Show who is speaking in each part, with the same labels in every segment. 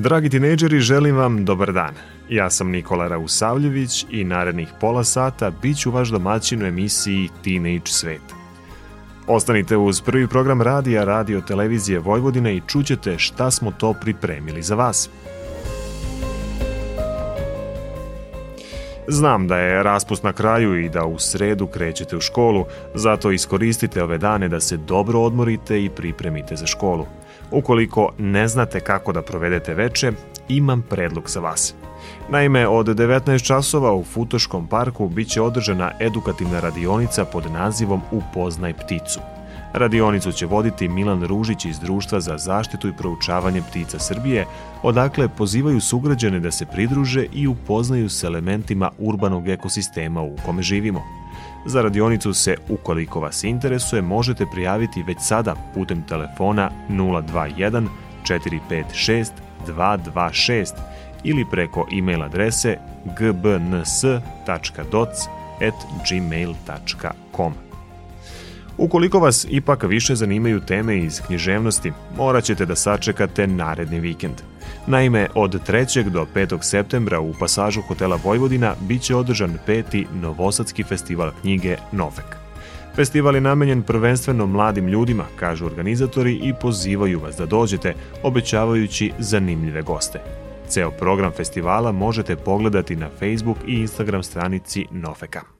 Speaker 1: Dragi tinejdžeri, želim vam dobar dan. Ja sam Nikola Rausavljević i narednih pola sata bit ću vaš domaćin u emisiji Teenage Svet. Ostanite uz prvi program radija Radio Televizije Vojvodine i čućete šta smo to pripremili za vas. Znam da je raspust na kraju i da u sredu krećete u školu, zato iskoristite ove dane da se dobro odmorite i pripremite za školu. Ukoliko ne znate kako da provedete veče, imam predlog za vas. Naime, od 19 časova u Futoškom parku biće održana edukativna radionica pod nazivom Upoznaj pticu. Radionicu će voditi Milan Ružić iz Društva za zaštitu i proučavanje ptica Srbije, odakle pozivaju sugrađane da se pridruže i upoznaju s elementima urbanog ekosistema u kome živimo. Za radionicu se, ukoliko vas interesuje, možete prijaviti već sada putem telefona 021 456 226 ili preko e-mail adrese gbns.doc.gmail.com. Ukoliko vas ipak više zanimaju teme iz književnosti, morat ćete da sačekate naredni vikend. Naime, od 3. do 5. septembra u pasažu hotela Vojvodina biće održan peti Novosadski festival knjige Novek. Festival je namenjen prvenstveno mladim ljudima, kažu organizatori i pozivaju vas da dođete, obećavajući zanimljive goste. Ceo program festivala možete pogledati na Facebook i Instagram stranici Nofeka.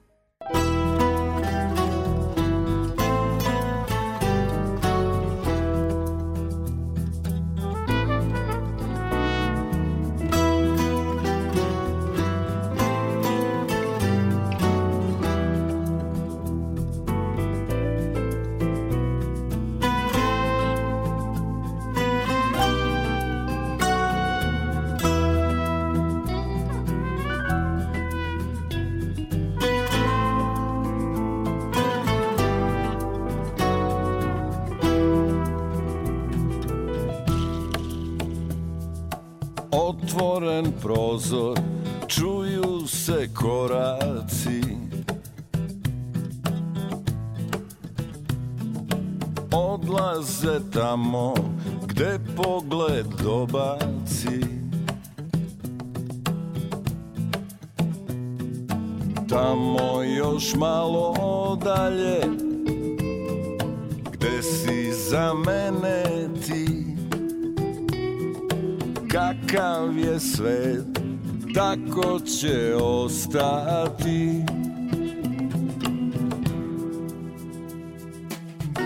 Speaker 2: Ostati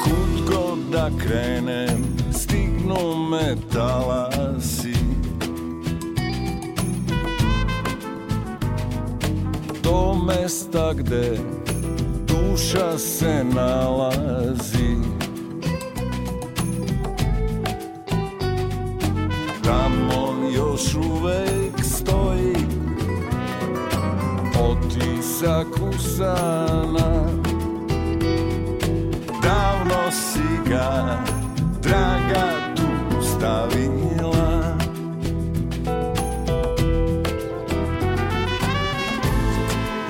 Speaker 2: Kud god da krenem Stignu me talasi. Do mesta gde duša se nalazi. Tamo još uvek Otisak usana Davno si ga, draga, tu stavila.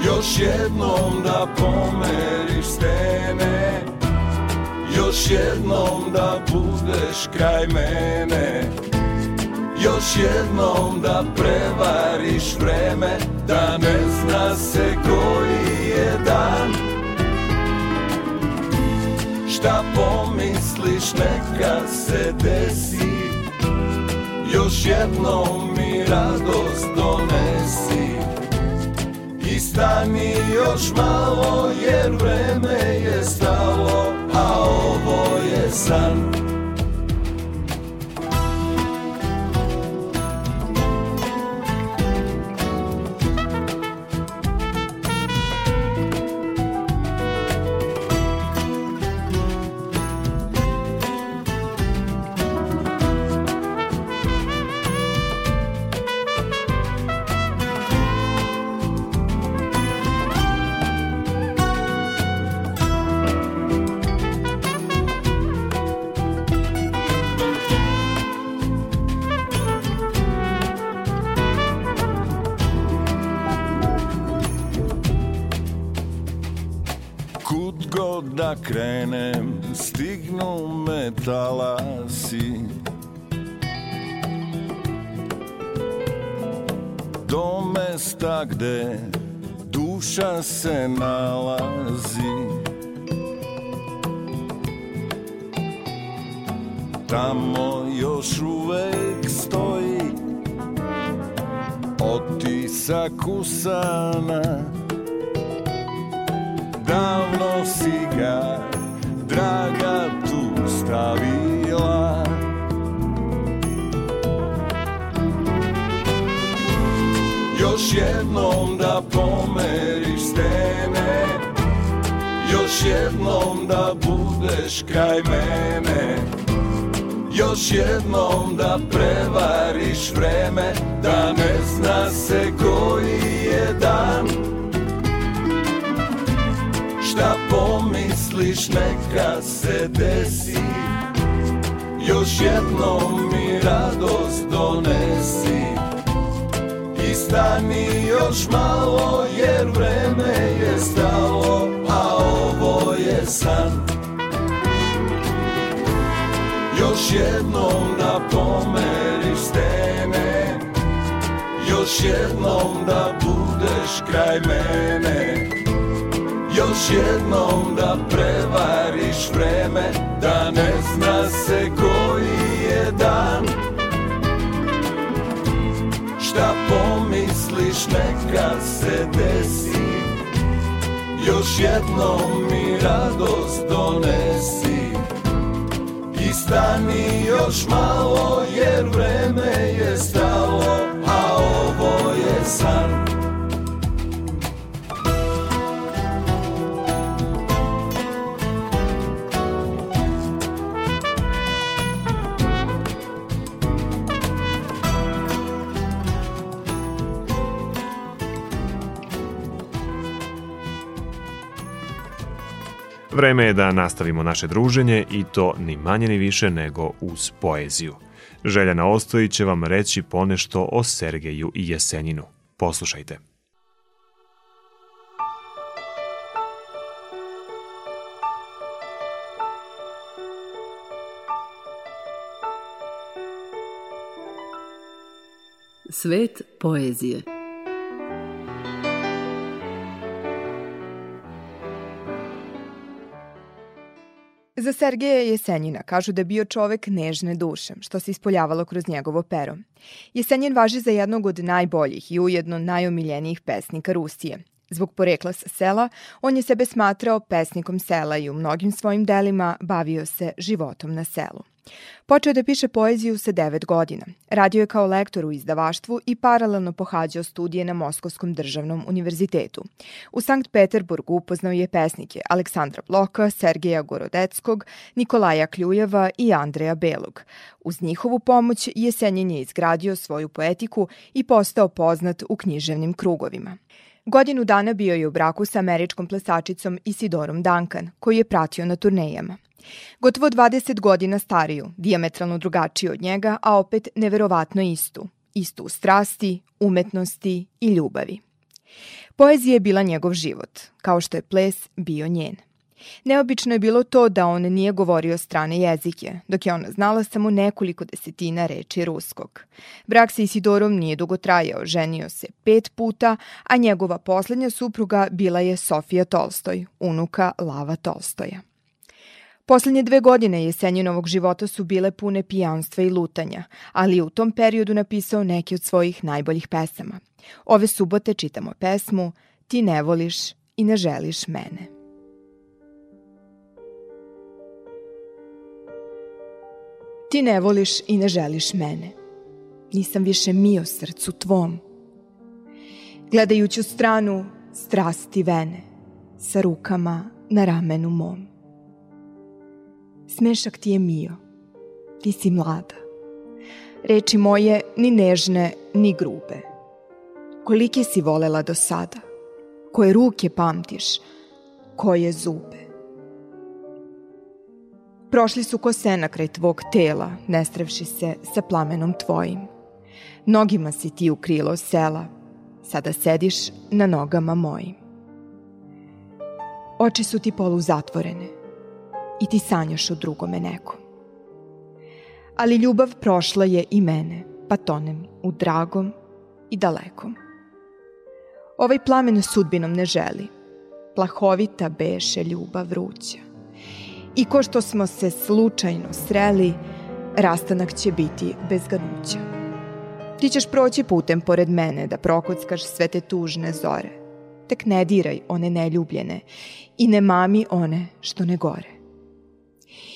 Speaker 2: Još jednom da pomeriš stene Još jednom da budeš kraj mene Još jednom da prevariš vreme Da ne zna se koji je dan. Šta pomisliš neka se desi. Još jednom mi radost donesi. I stani još malo jer vreme je stalo A ovo je san stignu me talasi. Do mesta gde duša se nalazi. Tamo još uvek stoji otisak usana. Davno si ga, draga, tu stavila. Još jednom da pomeriš stene Još jednom da budeš kraj mene još jednom da prevariš vreme Da ne zna se koji je dan pomisliš neka se desi. Još jednom mi radost donesi. I stani još malo jer vreme je stalo A ovo je san. Još jednom da pomeriš stene. Još jednom da budeš kraj mene Još jednom da prevariš vreme Da ne zna se koji je dan. Šta pomisliš neka se desi. Još jednom mi radost donesi. Stani još malo jer vreme je stalo, a ovo je san.
Speaker 1: Vreme je da nastavimo naše druženje i to ni manje ni više nego uz poeziju. Željana Ostojić će vam reći ponešto o Sergeju i Jesenjinu. Poslušajte.
Speaker 3: Svet poezije
Speaker 4: Za Sergeja Jesenjina kažu da je bio čovek nežne duše, što se ispoljavalo kroz njegovo pero. Jesenjin važi za jednog od najboljih i ujedno najomiljenijih pesnika Rusije. Zbog porekla sa sela, on je sebe smatrao pesnikom sela i u mnogim svojim delima bavio se životom na selu. Počeo da piše poeziju sa 9 godina. Radio je kao lektor u izdavaštvu i paralelno pohađao studije na Moskovskom državnom univerzitetu. U Sankt Peterburgu upoznao je pesnike Aleksandra Bloka, Sergeja Gorodeckog, Nikolaja Kljujeva i Andreja Belog. Uz njihovu pomoć Jesenjen je izgradio svoju poetiku i postao poznat u književnim krugovima. Godinu dana bio je u braku sa američkom plesačicom Isidorom Duncan, koju je pratio na turnejama. Gotovo 20 godina stariju, diametralno drugačiju od njega, a opet neverovatno istu. Istu u strasti, umetnosti i ljubavi. Poezija je bila njegov život, kao što je ples bio njen. Neobično je bilo to da on nije govorio strane jezike, dok je ona znala samo nekoliko desetina reči ruskog. Brak sa Isidorom nije dugo trajao, ženio se pet puta, a njegova poslednja supruga bila je Sofija Tolstoj, unuka Lava Tolstoja. Poslednje dve godine Jesenjinovog života su bile pune pijanstva i lutanja, ali je u tom periodu napisao neke od svojih najboljih pesama. Ove subote čitamo pesmu Ti ne voliš i ne želiš mene. Ti ne voliš i ne želiš mene. Nisam više mio srcu tvom. Gledajući u stranu strasti vene, sa rukama na ramenu mom. Smešak ti je mio, ti si mlada. Reči moje ni nežne, ni grube. Kolike si volela do sada? Koje ruke pamtiš? Koje zube? Prošli su ko sena kraj tvog tela, nestrevši se sa plamenom tvojim. Nogima si ti u krilo sela, sada sediš na nogama mojim. Oči su ti polu zatvorene i ti sanjaš o drugome nekom. Ali ljubav prošla je i mene, pa tonem u dragom i dalekom. Ovaj plamen sudbinom ne želi, plahovita beše ljubav vruća. I ko što smo se slučajno sreli, rastanak će biti bez ganuća. Ti ćeš proći putem pored mene da prokockaš sve te tužne zore. Tek ne diraj one neljubljene i ne mami one što ne gore.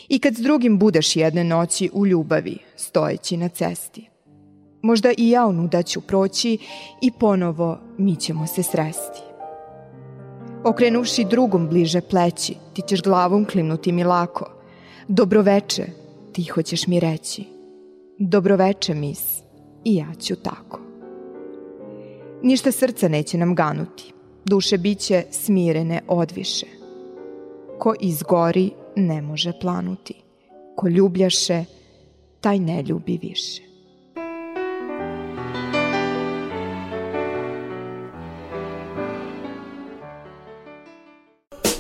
Speaker 4: I kad s drugim budeš jedne noći u ljubavi, stojeći na cesti, možda i ja onuda ću proći i ponovo mi ćemo se sresti. Okrenuši drugom bliže pleći, ti ćeš glavom klimnuti mi lako. Dobroveče, tiho ćeš mi reći. Dobroveče, mis, i ja ću tako. Ništa srca neće nam ganuti, duše biće smirene odviše. Ko izgori, ne može planuti. Ko ljubljaše, taj ne ljubi više.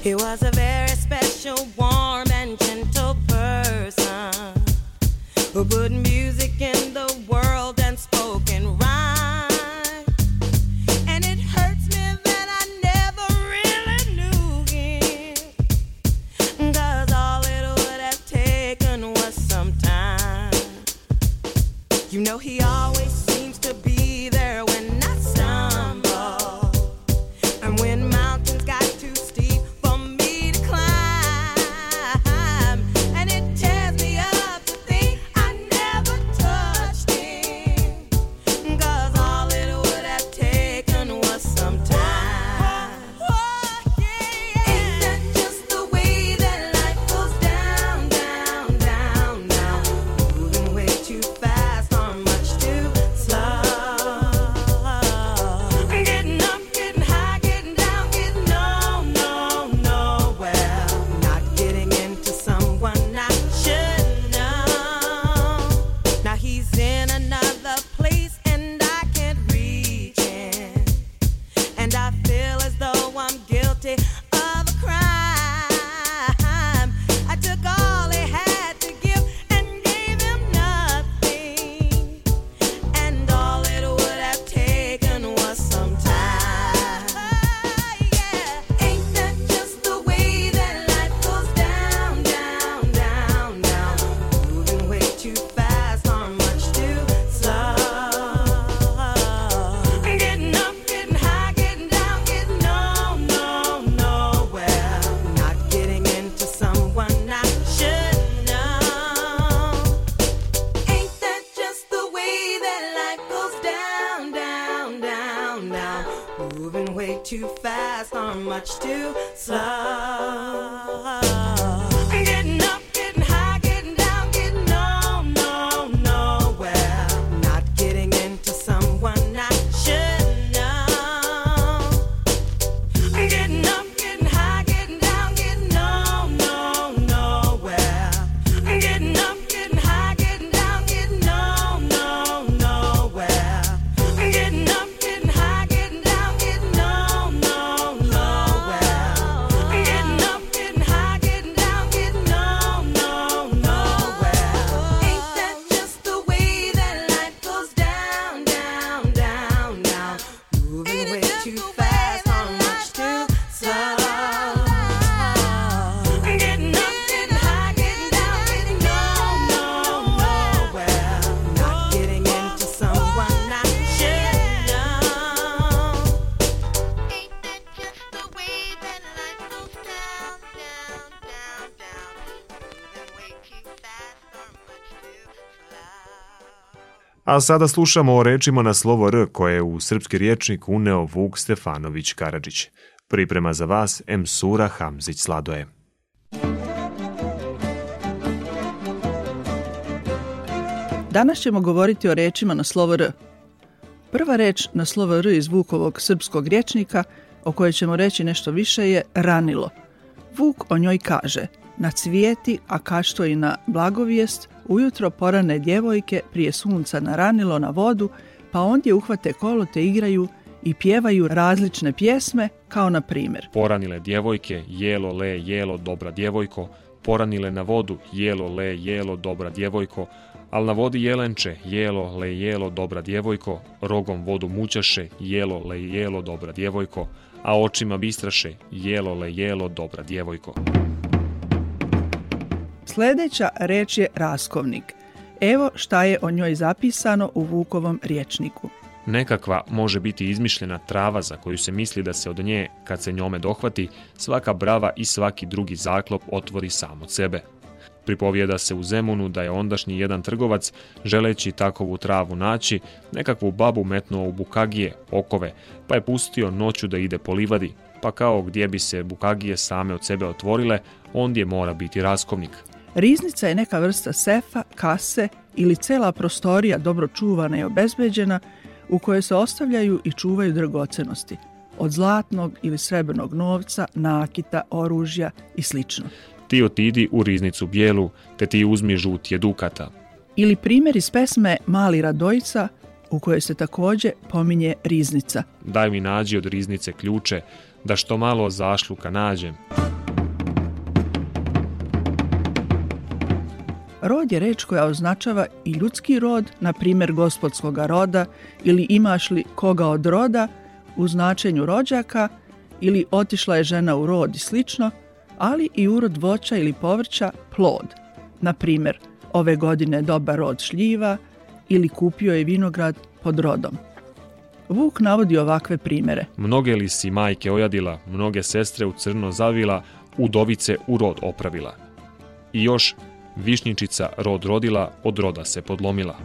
Speaker 5: He was a very special, warm, A
Speaker 1: sada slušamo o rečima na slovo R koje je u srpski riječnik uneo Vuk Stefanović Karadžić. Priprema za vas M. Sura Hamzić Sladoje.
Speaker 6: Danas ćemo govoriti o rečima na slovo R. Prva reč na slovo R iz Vukovog srpskog rječnika, o kojoj ćemo reći nešto više, je ranilo. Vuk o njoj kaže, na cvijeti, a kašto i na blagovijest, ujutro porane djevojke prije sunca na ranilo na vodu, pa ondje uhvate kolo te igraju i pjevaju različne pjesme, kao na primjer.
Speaker 7: Poranile djevojke, jelo le, jelo, dobra djevojko, poranile na vodu, jelo le, jelo, dobra djevojko, al na vodi jelenče, jelo le, jelo, dobra djevojko, rogom vodu mućaše, jelo le, jelo, dobra djevojko, a očima bistraše, jelo le, jelo, dobra djevojko.
Speaker 6: Sljedeća reč je raskovnik. Evo šta je o njoj zapisano u Vukovom riječniku.
Speaker 7: Nekakva može biti izmišljena trava za koju se misli da se od nje, kad se njome dohvati, svaka brava i svaki drugi zaklop otvori sam od sebe. Pripovijeda se u Zemunu da je ondašnji jedan trgovac, želeći takovu travu naći, nekakvu babu metnuo u bukagije, okove, pa je pustio noću da ide po livadi, pa kao gdje bi se bukagije same od sebe otvorile, ondje mora biti raskovnik.
Speaker 6: Riznica je neka vrsta sefa, kase ili cela prostorija dobro čuvana i obezbeđena u kojoj se ostavljaju i čuvaju dragocenosti od zlatnog ili srebrnog novca, nakita, oružja i sl.
Speaker 7: Ti otidi u riznicu bijelu, te ti uzmi žutje dukata.
Speaker 6: Ili primjer iz pesme Mali Radojica u kojoj se također pominje riznica.
Speaker 7: Daj mi nađi od riznice ključe, da što malo zašluka nađem.
Speaker 6: Rod je reč koja označava i ljudski rod, na primjer gospodskoga roda, ili imaš li koga od roda u značenju rođaka, ili otišla je žena u rod i slično, ali i urod voća ili povrća, plod. Na primjer, ove godine dobar rod šljiva ili kupio je vinograd pod rodom. Vuk navodi ovakve primjere.
Speaker 7: Mnoge li si majke ojadila, mnoge sestre u crno zavila, udovice u rod opravila. I još višnjičica rod rodila, od roda se podlomila.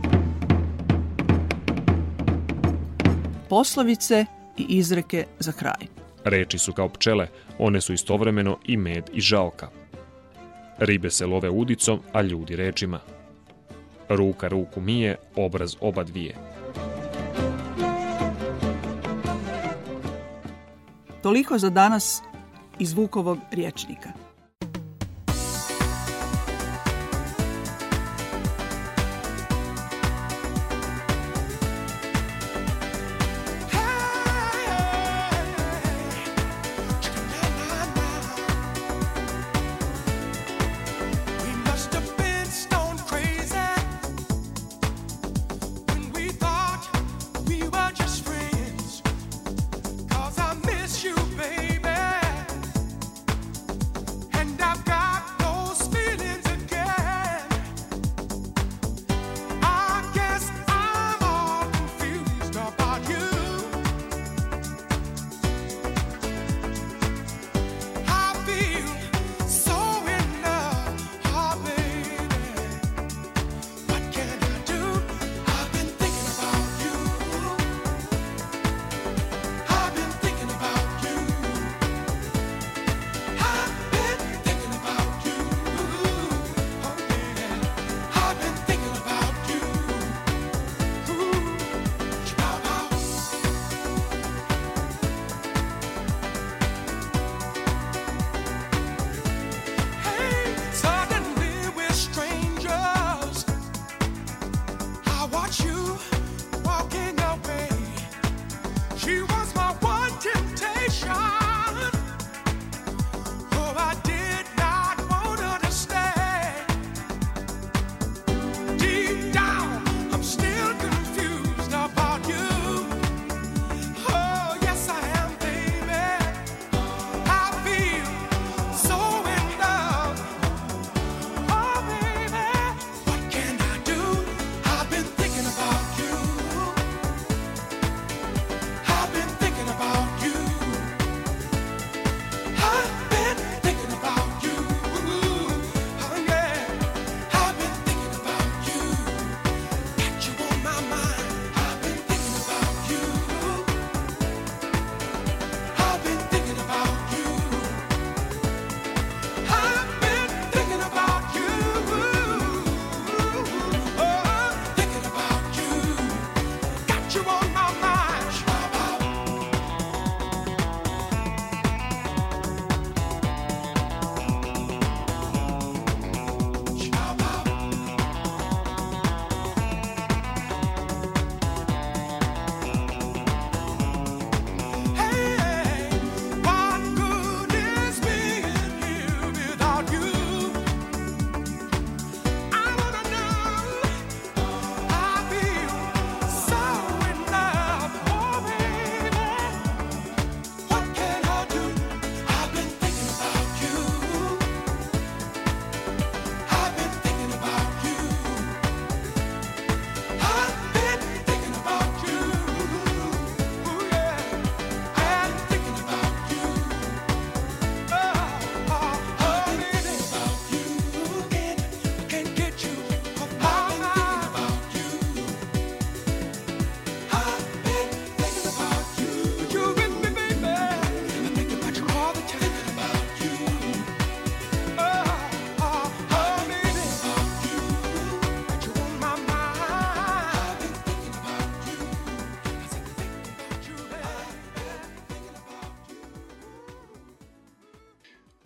Speaker 6: Poslovice i izreke za kraj.
Speaker 7: Reči su kao pčele, one su istovremeno i med i žaoka. Ribe se love udicom, a ljudi rečima. Ruka ruku mije, obraz oba dvije.
Speaker 6: Toliko za danas iz Vukovog riječnika.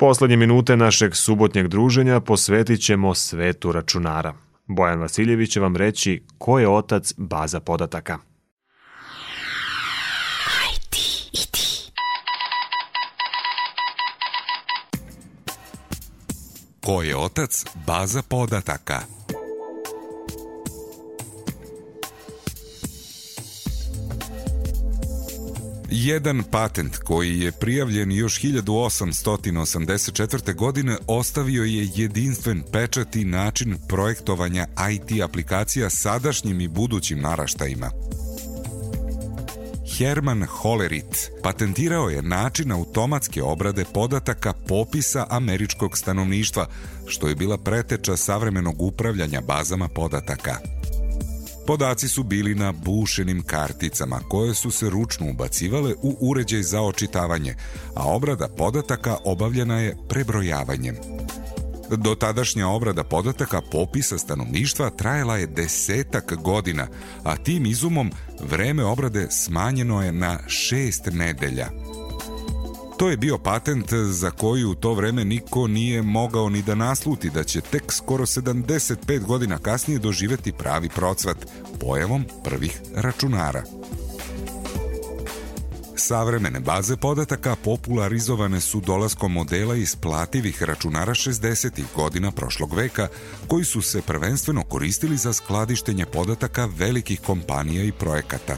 Speaker 1: Poslednje minute našeg subotnjeg druženja posvetit ćemo svetu računara. Bojan Vasiljević će vam reći ko je otac baza podataka.
Speaker 8: Ko je otac baza podataka? Jedan patent koji je prijavljen još 1884. godine ostavio je jedinstven pečat i način projektovanja IT aplikacija sadašnjim i budućim naraštajima. Herman Hollerit patentirao je način automatske obrade podataka popisa američkog stanovništva, što je bila preteča savremenog upravljanja bazama podataka. Podaci su bili na bušenim karticama koje su se ručno ubacivale u uređaj za očitavanje, a obrada podataka obavljena je prebrojavanjem. Do tadašnja obrada podataka popisa stanovništva trajala je desetak godina, a tim izumom vreme obrade smanjeno je na šest nedelja. To je bio patent za koji u to vreme niko nije mogao ni da nasluti da će tek skoro 75 godina kasnije doživeti pravi procvat pojavom prvih računara. Savremene baze podataka popularizovane su dolaskom modela isplativih računara 60. godina prošlog veka, koji su se prvenstveno koristili za skladištenje podataka velikih kompanija i projekata.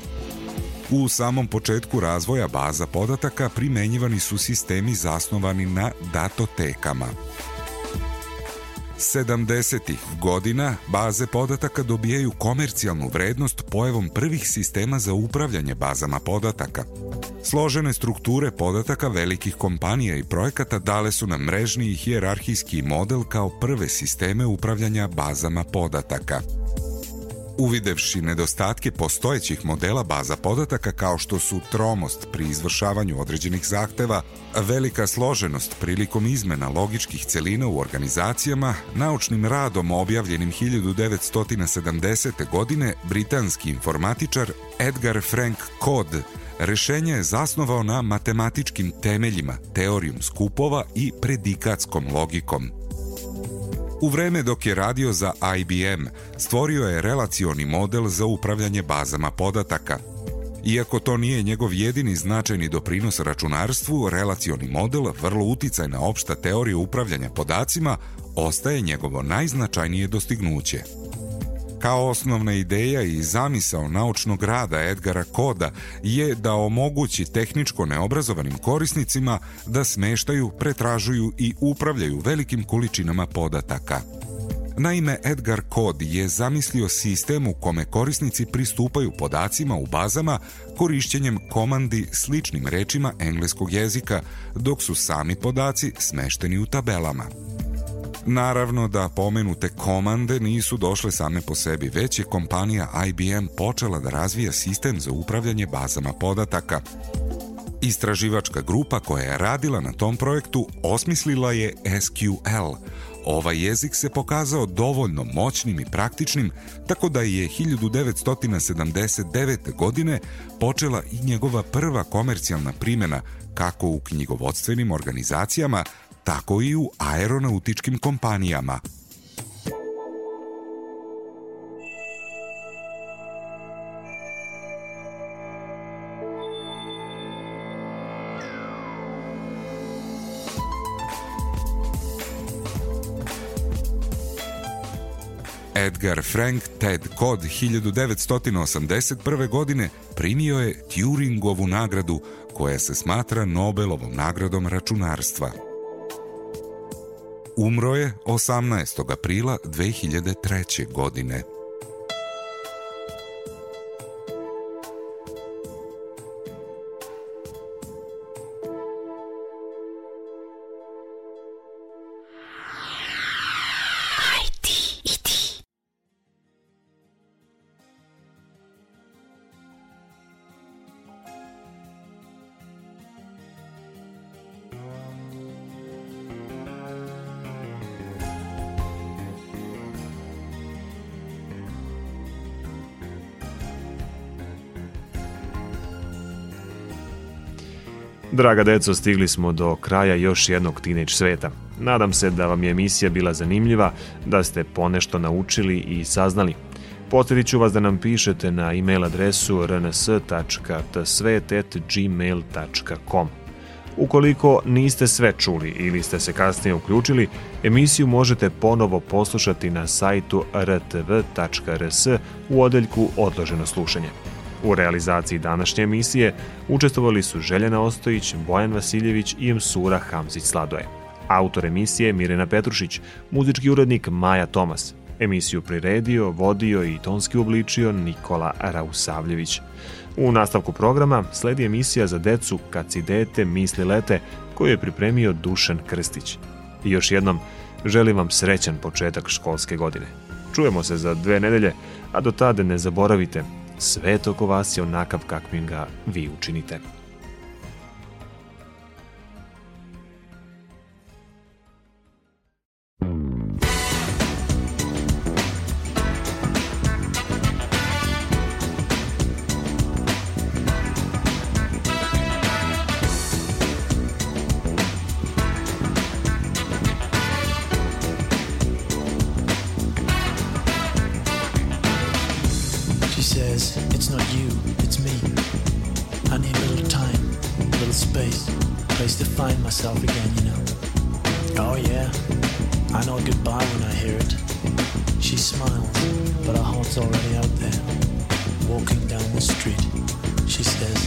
Speaker 8: U samom početku razvoja baza podataka primenjivani su sistemi zasnovani na datotekama. 70. godina baze podataka dobijaju komercijalnu vrednost pojavom prvih sistema za upravljanje bazama podataka. Složene strukture podataka velikih kompanija i projekata dale su nam mrežni i hijerarhijski model kao prve sisteme upravljanja bazama podataka. Uvidevši nedostatke postojećih modela baza podataka kao što su tromost pri izvršavanju određenih zahteva, velika složenost prilikom izmena logičkih celina u organizacijama, naučnim radom objavljenim 1970. godine britanski informatičar Edgar Frank Codd rešenje je zasnovao na matematičkim temeljima, teorijom skupova i predikatskom logikom – U vreme dok je radio za IBM, stvorio je relacioni model za upravljanje bazama podataka. Iako to nije njegov jedini značajni doprinos računarstvu, relacioni model, vrlo uticajna opšta teorija upravljanja podacima, ostaje njegovo najznačajnije dostignuće. Kao osnovna ideja i zamisao naučnog rada Edgara Koda je da omogući tehničko neobrazovanim korisnicima da smeštaju, pretražuju i upravljaju velikim količinama podataka. Naime, Edgar Code je zamislio sistem u kome korisnici pristupaju podacima u bazama korišćenjem komandi sličnim rečima engleskog jezika, dok su sami podaci smešteni u tabelama. Naravno da pomenute komande nisu došle same po sebi, već je kompanija IBM počela da razvija sistem za upravljanje bazama podataka. Istraživačka grupa koja je radila na tom projektu osmislila je SQL. Ovaj jezik se pokazao dovoljno moćnim i praktičnim, tako da je 1979. godine počela i njegova prva komercijalna primjena kako u knjigovodstvenim organizacijama, tako i u aeronautičkim kompanijama. Edgar Frank Ted Cod 1981. godine primio je Turingovu nagradu koja se smatra Nobelovom nagradom računarstva. Umro je 18. aprila 2003. godine.
Speaker 1: Draga deco, stigli smo do kraja još jednog Teenage sveta. Nadam se da vam je emisija bila zanimljiva, da ste ponešto naučili i saznali. Podsjetit ću vas da nam pišete na e-mail adresu rns.tsvet.gmail.com. Ukoliko niste sve čuli ili ste se kasnije uključili, emisiju možete ponovo poslušati na sajtu rtv.rs u odeljku Odloženo slušanje. U realizaciji današnje emisije učestvovali su Željana Ostojić, Bojan Vasiljević i Msura Hamzić Sladoje. Autor emisije Mirena Petrušić, muzički urednik Maja Tomas. Emisiju priredio, vodio i tonski obličio Nikola Rausavljević. U nastavku programa sledi emisija za decu Kad si dete, misli lete, koju je pripremio Dušan Krstić. I još jednom, želim vam srećan početak školske godine. Čujemo se za dve nedelje, a do tada ne zaboravite, svet oko vas je onakav kakvim ga vi učinite.
Speaker 9: Myself again, you know. Oh, yeah, I know goodbye when I hear it. She smiles, but her heart's already out there. Walking down the street, she says,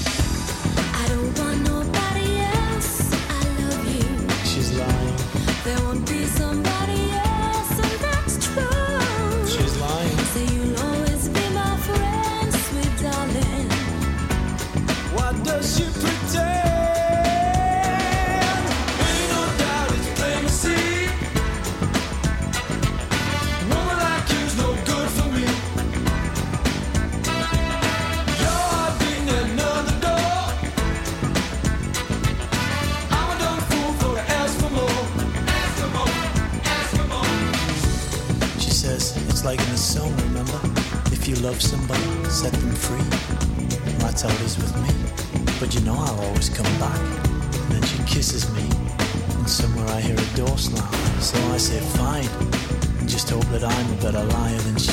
Speaker 9: but a
Speaker 10: lion in sheep.